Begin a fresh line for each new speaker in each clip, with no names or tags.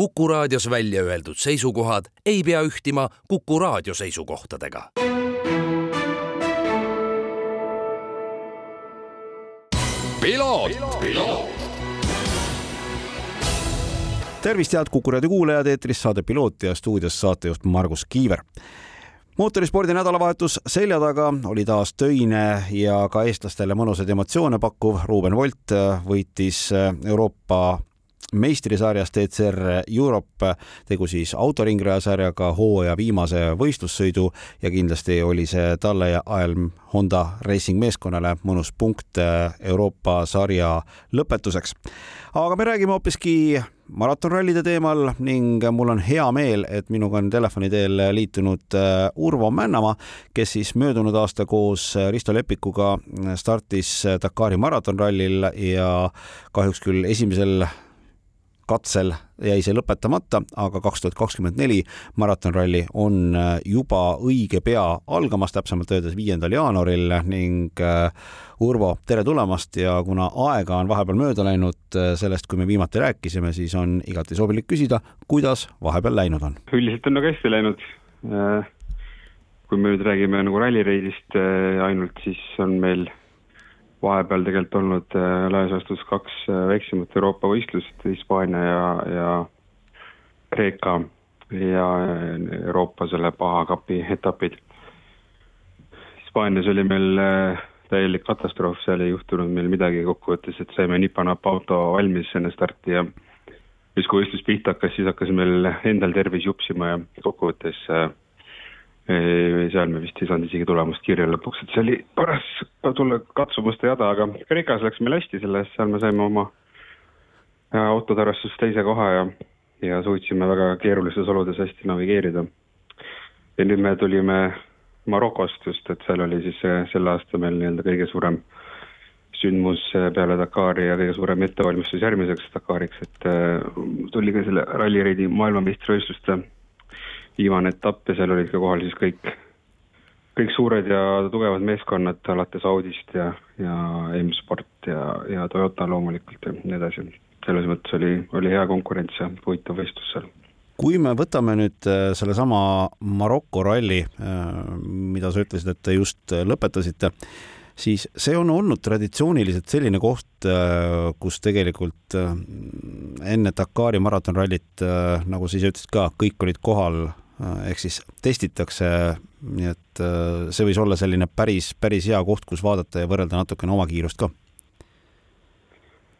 Kuku raadios välja öeldud seisukohad ei pea ühtima Kuku raadio seisukohtadega.
tervist, head Kuku raadio kuulajad, eetris saade Piloot ja stuudios saatejuht Margus Kiiver mootorispordi nädalavahetus selja taga oli taas töine ja ka eestlastele mõnusaid emotsioone pakkuv. Ruuben Volt võitis Euroopa meistrisarjas DCR Europe, tegu siis autoringraja sarjaga hooaja viimase võistlussõidu ja kindlasti oli see talle ja ALM Honda Racing meeskonnale mõnus punkt Euroopa sarja lõpetuseks. aga me räägime hoopiski maratonrallide teemal ning mul on hea meel, et minuga on telefoni teel liitunud äh, Urvo Männamaa, kes siis möödunud aasta koos Risto Lepikuga startis Dakari maratonrallil ja kahjuks küll esimesel katsel jäi see lõpetamata, aga kaks tuhat kakskümmend neli maratonralli on äh, juba õige pea algamas, täpsemalt öeldes viiendal jaanuaril ning äh, Urvo, tere tulemast ja kuna aega on vahepeal mööda läinud äh, sellest, kui me viimati rääkisime, siis on igati sobilik küsida, kuidas vahepeal läinud on?
üldiselt on nagu hästi läinud. kui me nüüd räägime nagu rallireidist ainult, siis on meil vahepeal tegelikult olnud äh, laias laastus kaks äh, väiksemat Euroopa võistlust, Hispaania ja, ja Kreeka ja äh, Euroopa selle paha kapi etapid. Hispaanias oli meil täielik katastroof, seal ei juhtunud meil midagi kokkuvõttes, et saime nipa-napa auto valmis enne starti ja siis, kui võistlus pihta hakkas, siis hakkas meil endal tervis jupsima ja kokkuvõttes äh, seal me vist ei saanud isegi tulemust kirja lõpuks, et see oli paras tulla katsumuste jada, aga Kreekas läks meil hästi selles, seal me saime oma äh, autotarastus teise koha ja, ja suutsime väga keerulistes oludes hästi navigeerida. ja nüüd me tulime Marokost just, et seal oli siis sel aastal meil nii-öelda kõige suurem sündmus peale Dakari ja kõige suurem ettevalmistus järgmiseks Dakariks, et äh, tuli ka selle rallireidi maailmameistrivõistluste viimane etapp ja seal olid ka kohal siis kõik, kõik suured ja tugevad meeskonnad alates Audist ja, ja M-Sport ja, ja Toyota loomulikult ja nii edasi. selles mõttes oli, oli hea konkurents ja huvitav võistlus seal
kui me võtame nüüd äh, sellesama Maroko ralli, äh, mida sa ütlesid, et te just lõpetasite, siis see on olnud traditsiooniliselt selline koht, äh, kus tegelikult enne Dakari maratonrallit, nagu sa ise ütlesid ka, kõik olid kohal ehk siis testitakse, nii et äh, see võis olla selline päris, päris hea koht, kus vaadata ja võrrelda natukene oma kiirust ka.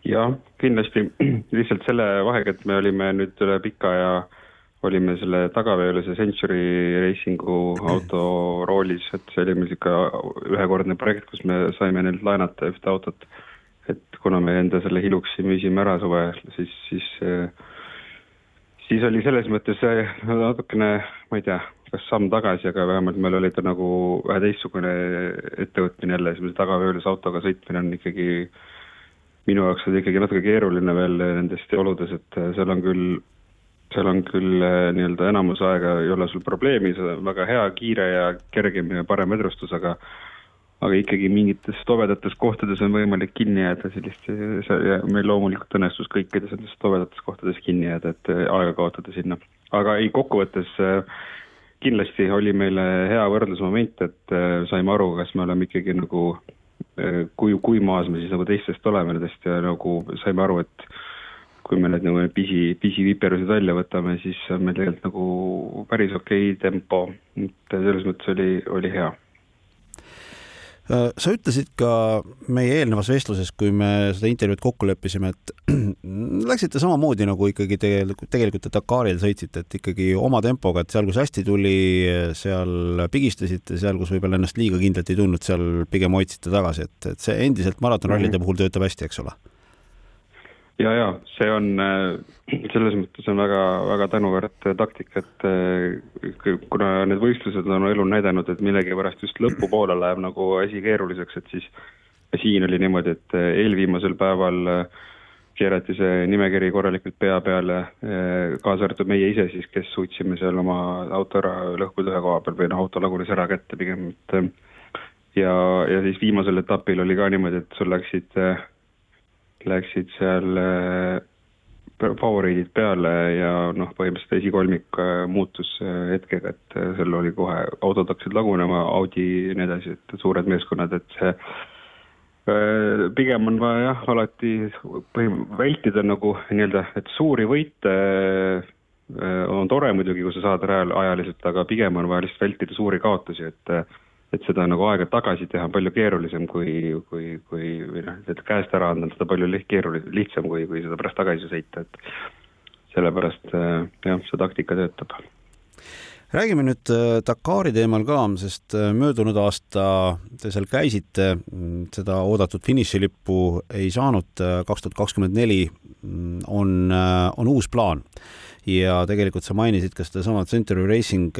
jah, kindlasti, lihtsalt selle vahega, et me olime nüüd üle pika ja olime selle tagaveolise Century Racingu auto roolis, et see oli meil niisugune ühekordne projekt, kus me saime neilt laenata ühte autot. et kuna me enda selle Hiluxi müüsime ära suvel, siis, siis siis oli selles mõttes natukene, ma ei tea, kas samm tagasi, aga vähemalt meil oli ta nagu vähe teistsugune ettevõtmine jälle, siis tagaveolis autoga sõitmine on ikkagi minu jaoks oli ikkagi natuke keeruline veel nendes oludes, et seal on küll, seal on küll eh, nii-öelda enamus aega ei ole sul probleemi, see on väga hea, kiire ja kergem ja parem vedrustus, aga aga ikkagi mingites tobedates kohtades on võimalik kinni jääda sellist, meil loomulikult õnnestus kõikides nendes tobedates kohtades kinni jääda, et äh, aega kaotada sinna. aga ei, kokkuvõttes äh, kindlasti oli meile hea võrdlusmoment, et äh, saime aru, kas me oleme ikkagi nagu, kui, kui maas me siis nagu teistest oleme nendest ja nagu saime aru, et kui me need nagu pisi, pisiviperused välja võtame, siis on meil tegelikult nagu päris okei okay tempo, et selles mõttes oli, oli hea.
Äh, sa ütlesid ka meie eelnevas vestluses, kui me seda intervjuud kokku leppisime, et läksite samamoodi nagu ikkagi tegelikult, tegelikult te Dakaril sõitsite, et ikkagi oma tempoga, et seal, kus hästi tuli, seal pigistasite, seal, kus võib-olla ennast liiga kindlalt ei tundnud, seal pigem hoidsite tagasi, et, et see endiselt maratonrallide mm -hmm. puhul töötab hästi, eks ole
ja, ja see on äh, selles mõttes on väga, väga tänuväärt taktika, et äh, kuna need võistlused on elu näidanud, et millegipärast just lõpupoole läheb nagu asi keeruliseks, et siis siin oli niimoodi, et äh, eelviimasel päeval keerati see nimekiri korralikult pea peale, kaasa arvatud meie ise siis, kes suutsime seal oma auto ära lõhkuda ühe koha peal või noh, auto lagunes ära kätte pigem, et ja, ja siis viimasel etapil oli ka niimoodi, et sul läksid läksid seal äh, favoriidid peale ja noh, põhimõtteliselt esikolmik muutus hetkega, et seal oli kohe, autod hakkasid lagunema, Audi ja nii edasi, et suured meeskonnad, et see pigem on vaja jah, alati põhim-, vältida nagu nii-öelda, et suuri võite on tore muidugi, kui sa saad ajal, ajaliselt, aga pigem on vaja lihtsalt vältida suuri kaotusi, et et seda nagu aega tagasi teha on palju keerulisem kui, kui, kui või noh, et käest ära anda on seda palju liht-, keerulisem, lihtsam kui, kui seda pärast tagasi sõita, et sellepärast jah, see taktika töötab.
Räägime nüüd Dakari teemal ka, sest möödunud aasta te seal käisite, mm, seda oodatud finišilippu ei saanud, kaks tuhat kakskümmend neli mm, on, on uus plaan. Ja tegelikult sa mainisid ka sedasama Century Racing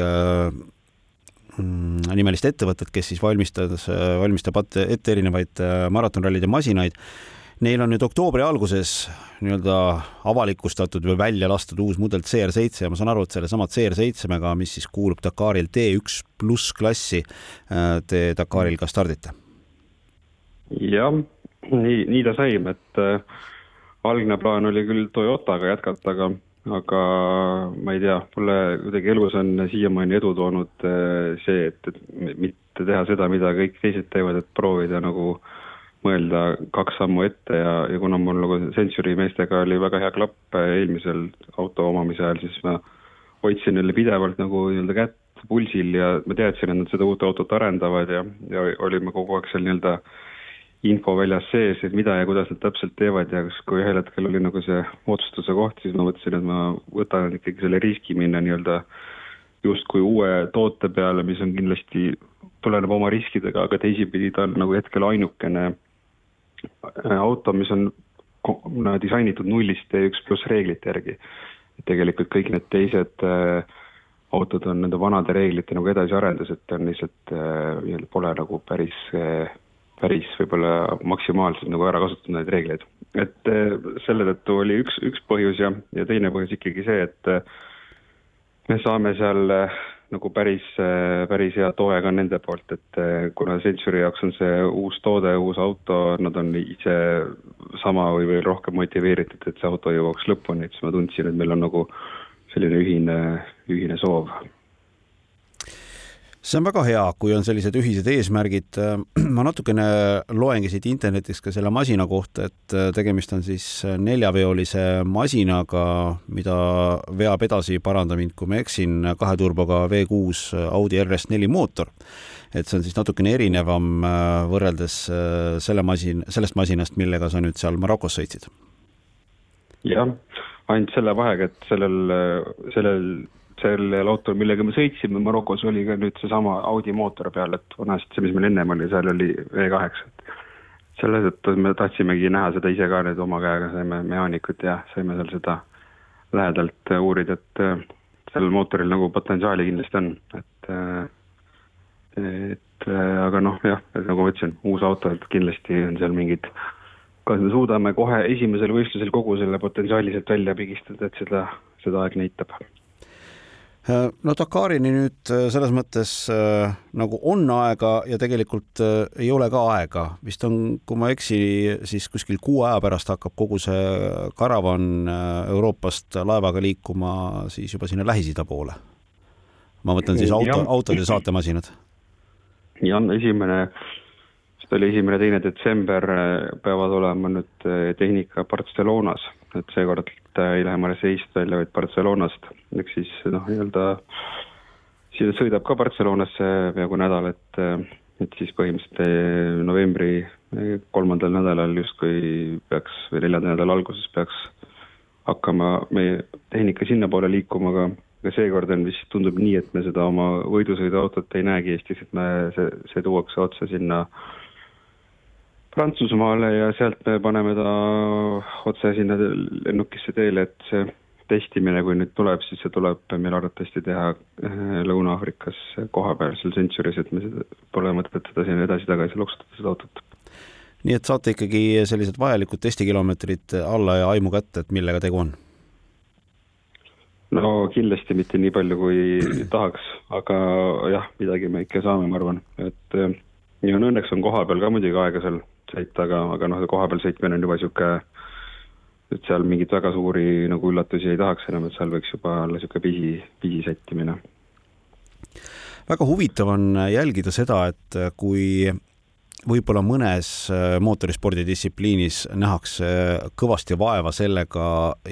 nimelist ettevõtet, kes siis valmistas, valmistab ette erinevaid maratonrallide masinaid. Neil on nüüd oktoobri alguses nii-öelda avalikustatud või välja lastud uus mudel CR7 ja ma saan aru, et sellesama CR7-ga, mis siis kuulub Dakaril T1 pluss klassi, te Dakaril ka stardite?
jah, nii, nii ta sai, et äh, algne plaan oli küll Toyotaga jätkata, aga aga ma ei tea, mulle kuidagi elus on siiamaani edu toonud äh, see, et, et mitte teha seda, mida kõik teised teevad, et proovida nagu mõelda kaks sammu ette ja, ja kuna mul nagu Century meestega oli väga hea klapp äh, eelmisel auto omamise ajal, siis ma hoidsin neile pidevalt nagu nii-öelda kätt pulsil ja ma teadsin, et nad seda uut autot arendavad ja, ja olime kogu aeg seal nii-öelda äh, info väljas sees, et mida ja kuidas nad täpselt teevad ja kas, kui ühel hetkel oli nagu see otsustuse koht, siis ma mõtlesin, et ma võtan ikkagi selle riski minna nii-öelda justkui uue toote peale, mis on kindlasti, tuleneb oma riskidega, aga teisipidi ta on nagu hetkel ainukene äh, auto, mis on no, disainitud nullist T1 pluss reeglite järgi. tegelikult kõik need teised äh, autod on nende vanade reeglite nagu edasiarendus, et on lihtsalt äh, pole nagu päris äh, päris võib-olla maksimaalselt nagu ära kasutanud neid reegleid. et eh, selle tõttu oli üks, üks põhjus ja, ja teine põhjus ikkagi see, et eh, me saame seal eh, nagu päris, päris hea toe ka nende poolt, et kuna Century jaoks on see uus toode, uus auto, nad on ise sama või veel rohkem motiveeritud, et see auto jõuaks lõpuni, et siis ma tundsin, et meil on nagu selline ühine, ühine soov
see on väga hea, kui on sellised ühised eesmärgid. ma natukene loengi siit internetist ka selle masina kohta, et äh, tegemist on siis neljaveolise masinaga, mida veab edasi, paranda mind, kui ma eksin, kahe turboga V6 Audi RS4 mootor. et see on siis natukene erinevam äh, võrreldes äh, selle masin, sellest masinast, millega sa nüüd seal Marokos sõitsid.
jah, ainult selle vahega, et sellel, sellel sellel autol, millega me sõitsime Marokos, oli ka nüüd seesama Audi mootor peal, et vanasti see, mis meil ennem oli, seal oli V8. selle tõttu me tahtsimegi näha seda ise ka nüüd oma käega, saime mehaanikut ja saime seal seda lähedalt uurida, et sellel mootoril nagu potentsiaali kindlasti on, et et aga noh, jah, et nagu ma ütlesin, uus auto, et kindlasti on seal mingid kas me suudame kohe esimesel võistlusel kogu selle potentsiaali sealt välja pigistada, et seda, seda aeg näitab
Äh, no Dakarini nüüd äh, selles mõttes äh, nagu on aega ja tegelikult äh, ei ole ka aega, vist on, kui ma ei eksi, siis kuskil kuu aja pärast hakkab kogu see karavan äh, Euroopast laevaga liikuma siis juba sinna Lähis-Ida poole. ma mõtlen siis auto, autod ja saatemasinad.
jah, esimene, seda oli esimene, teine detsember peavad olema nüüd tehnika Barcelonas, et seekord ei lähe Marseille'st välja, vaid Barcelonast, ehk siis noh, nii-öelda siis sõidab ka Barcelonasse peaaegu nädal, et, et siis põhimõtteliselt novembri eh, kolmandal nädalal justkui peaks või neljanda nädala alguses peaks hakkama meie tehnika sinnapoole liikuma, aga aga seekord on vist, tundub nii, et me seda oma võidusõiduautot ei näegi Eestis, et me, see, see tuuakse otse sinna äh, Prantsusmaale ja sealt me paneme ta otse sinna lennukisse teele, et see testimine, kui nüüd tuleb, siis see tuleb meil arvatavasti teha eh, Lõuna-Aafrikas kohapeal seal Century's, et me seda, pole mõtet seda siin edasi-tagasi loksutada, seda autot.
nii et saate ikkagi sellised vajalikud testikilomeetrid alla ja aimu kätte, et millega tegu on?
no kindlasti mitte nii palju, kui tahaks, aga jah, midagi me ikka saame, ma arvan, et eh, ja õnneks on kohapeal ka muidugi aega seal sõita, aga, aga noh, kohapeal sõitmine on juba niisugune et seal mingeid väga suuri nagu üllatusi ei tahaks enam, et seal võiks juba olla niisugune pisi, pisi sättimine.
väga huvitav on jälgida seda, et kui võib-olla mõnes äh, mootorispordidistsipliinis nähakse kõvasti vaeva sellega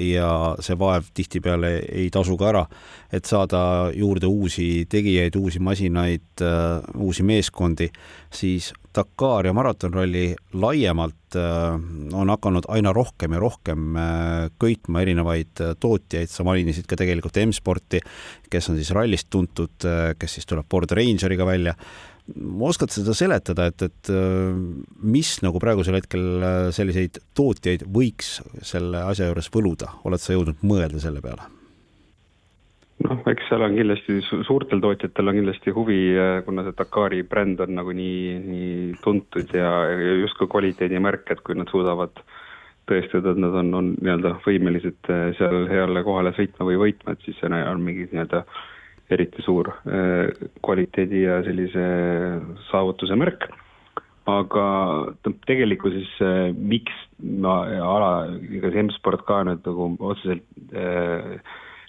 ja see vaev tihtipeale ei tasu ka ära, et saada juurde uusi tegijaid, uusi masinaid, äh, uusi meeskondi, siis Dakar ja maratonralli laiemalt äh, on hakanud aina rohkem ja rohkem köitma erinevaid tootjaid, sa mainisid ka tegelikult M-sporti, kes on siis rallist tuntud, kes siis tuleb Ford Rangeriga välja. Oskad seda seletada, et, et äh, mis nagu praegusel hetkel äh, selliseid tootjaid võiks selle asja juures võluda, oled sa jõudnud mõelda selle peale?
Noh, eks seal on kindlasti suurtel tootjatel on kindlasti huvi, äh, kuna see Dakari bränd on nagu nii, nii tuntud ja justkui kvaliteedimärk, et kui nad suudavad tõestada, et nad on, on nii-öelda võimelised seal heale kohale sõitma või võitma, et siis see on mingi nii-öelda eriti suur äh, kvaliteedi ja sellise saavutuse märk. aga tegelikkuses äh, miks ma ala, ega see M-sport ka nüüd nagu otseselt äh,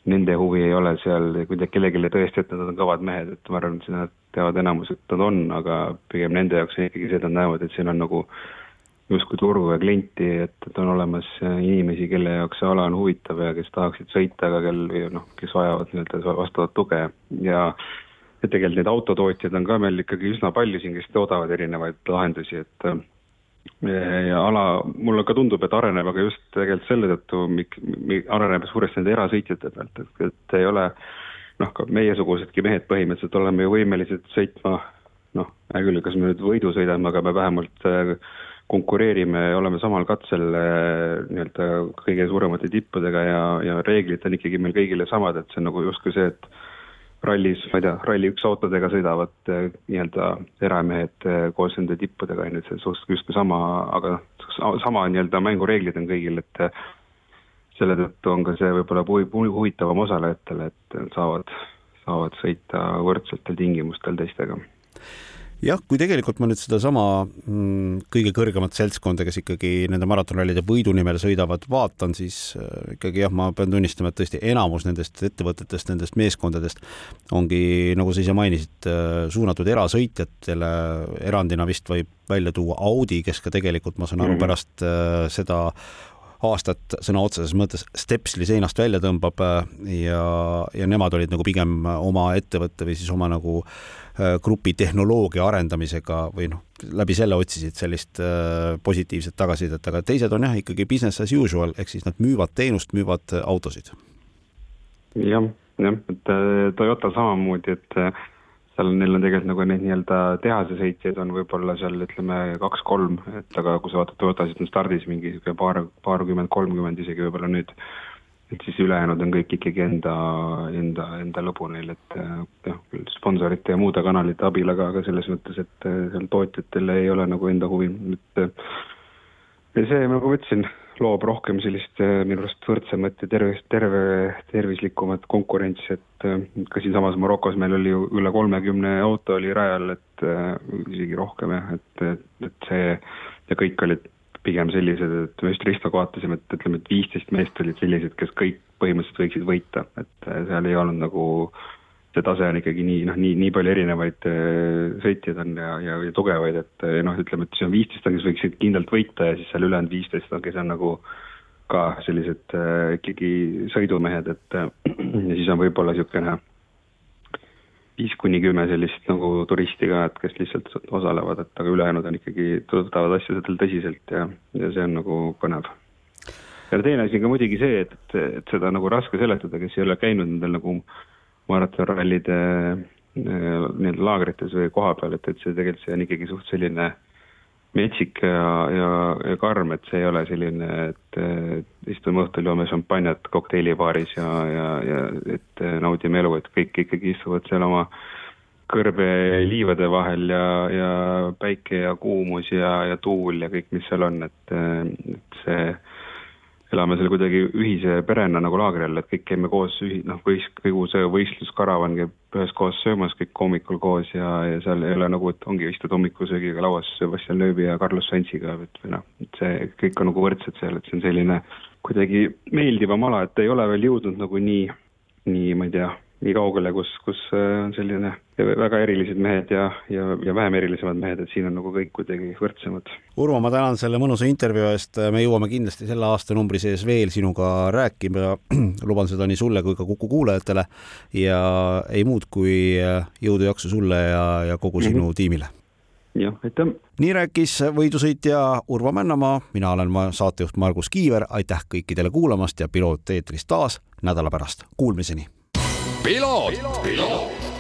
nende huvi ei ole seal kuidagi kellelegi tõesti, et nad on kõvad mehed, et ma arvan, et nad teavad enamus, et nad on, aga pigem nende jaoks on ikkagi see, et nad näevad, et siin on nagu justkui turgu ja klienti, et, et on olemas inimesi, kelle jaoks see ala on huvitav ja kes tahaksid sõita, aga kel või noh, kes vajavad nii-öelda vastavat tuge. Ja et tegelikult neid autotootjaid on ka meil ikkagi üsna palju siin, kes toodavad erinevaid lahendusi, et ja ala, mulle ka tundub, et areneb, aga just tegelikult selle tõttu, mik-, areneb suuresti nende erasõitjate pealt, et, et ei ole noh, ka meiesugusedki mehed põhimõtteliselt oleme ju võimelised sõitma noh, hea küll, kas me nüüd võidu sõidame, aga me vähemalt äh, konkureerime ja oleme samal katsel äh, nii-öelda kõige suuremate tippudega ja, ja reeglid on ikkagi meil kõigile samad, et see on nagu justkui see, et rallis, ma ei tea, Rally1 autodega sõidavad äh, nii-öelda eramehed äh, koos nende tippudega, on ju, et see on justkui sama, aga sama nii-öelda mängureeglid on kõigil, et selle tõttu on ka see võib-olla huvitavam osalejatele, et saavad, saavad sõita võrdsetel tingimustel teistega
jah, kui tegelikult ma nüüd sedasama mm, kõige kõrgemat seltskonda, kes ikkagi nende maratonrallide võidu nimel sõidavad, vaatan, siis äh, ikkagi jah, ma pean tunnistama, et tõesti enamus nendest ettevõtetest, nendest meeskondadest ongi, nagu sa ise mainisid, äh, suunatud erasõitjatele, erandina vist võib välja tuua Audi, kes ka tegelikult, ma saan aru, mhm. pärast äh, seda aastat sõna otseses mõttes stepsli seinast välja tõmbab ja, ja nemad olid nagu pigem oma ettevõtte või siis oma nagu äh, Äh, grupi tehnoloogia arendamisega või noh, läbi selle otsisid sellist äh, positiivset tagasisidet, aga teised on jah, ikkagi business as usual, ehk siis nad müüvad teenust, müüvad äh, autosid.
jah, jah, et Toyota samamoodi, et seal neil on tegelikult nagu neid nii-öelda tehasesõitjaid on võib-olla seal ütleme kaks-kolm, et aga kui sa vaatad Toyotasid on stardis mingi sihuke paar, paarkümmend, kolmkümmend isegi võib-olla nüüd et siis ülejäänud on kõik ikkagi enda, enda, enda lõbu neil, et noh, küll sponsorite ja muude kanalite abil, aga, aga selles mõttes, et seal tootjatel ei ole nagu enda huvi, et ja see, nagu ma ütlesin, loob rohkem sellist minu arust võrdsemat ja terve, terve, tervislikumat konkurentsi, et ka siinsamas Marokos meil oli ju üle kolmekümne auto oli rajal, et isegi rohkem jah, et, et see ja kõik olid pigem sellised, et me just Ristoga vaatasime, et ütleme, et viisteist meest olid sellised, kes kõik põhimõtteliselt võiksid võita, et äh, seal ei olnud nagu see tase on ikkagi nii, noh, nii, nii palju erinevaid äh, sõitjaid on ja, ja, ja tugevaid, et äh, noh, ütleme, et see on viisteist on, kes võiksid kindlalt võita ja siis seal ülejäänud viisteist on, kes on nagu ka sellised äh, ikkagi sõidumehed, et äh, ja siis on võib-olla niisugune viis kuni kümme sellist nagu turisti ka, et kes lihtsalt osalevad, et aga ülejäänud on ikkagi, võtavad asjadel tõsiselt ja, ja see on nagu põnev. ja teine asi on ka muidugi see, et, et seda nagu raske seletada, kes ei ole käinud nendel nagu maratonrallide äh, nii-öelda laagrites või koha peal, et, et see tegelikult, see on ikkagi suht selline äh, metsik ja, ja, ja karm, et see ei ole selline, et istume õhtul, joome šampanjat kokteilibaaris ja, ja, ja et naudime elu, et kõik ikkagi istuvad seal oma kõrbeliivade vahel ja, ja päike ja kuumus ja, ja tuul ja kõik, mis seal on, et, et see elame seal kuidagi ühise perena nagu laagri all, et kõik käime koos ühi-, noh, võis-, kogu see võistluskaravan käib üheskoos söömas kõik hommikul koos ja, ja seal ei ole nagu, et ongi, istud hommikusöögiga lauas Sebastian Loebi ja Carlos Sainziga, et või noh, et see kõik on nagu võrdsed seal, et see on selline, kuidagi meeldivam ala, et ei ole veel jõudnud nagu nii, nii, ma ei tea, nii kaugele, kus, kus äh, on selline väga erilised mehed ja, ja, ja vähem erilisemad mehed, et siin on nagu kõik kuidagi võrdsemad.
Urmo, ma tänan selle mõnusa intervjuu eest, me jõuame kindlasti selle aastanumbri sees veel sinuga rääkima, luban seda nii sulle kui ka Kuku kuulajatele ja ei muud kui jõudu, jaksu sulle ja, ja kogu sinu mm -hmm. tiimile
jah, aitäh.
nii rääkis võidusõitja Urvo Männamaa, mina olen saatejuht Margus Kiiver, aitäh kõikidele kuulamast ja Piloot eetris taas nädala pärast, kuulmiseni. Piloot, piloot..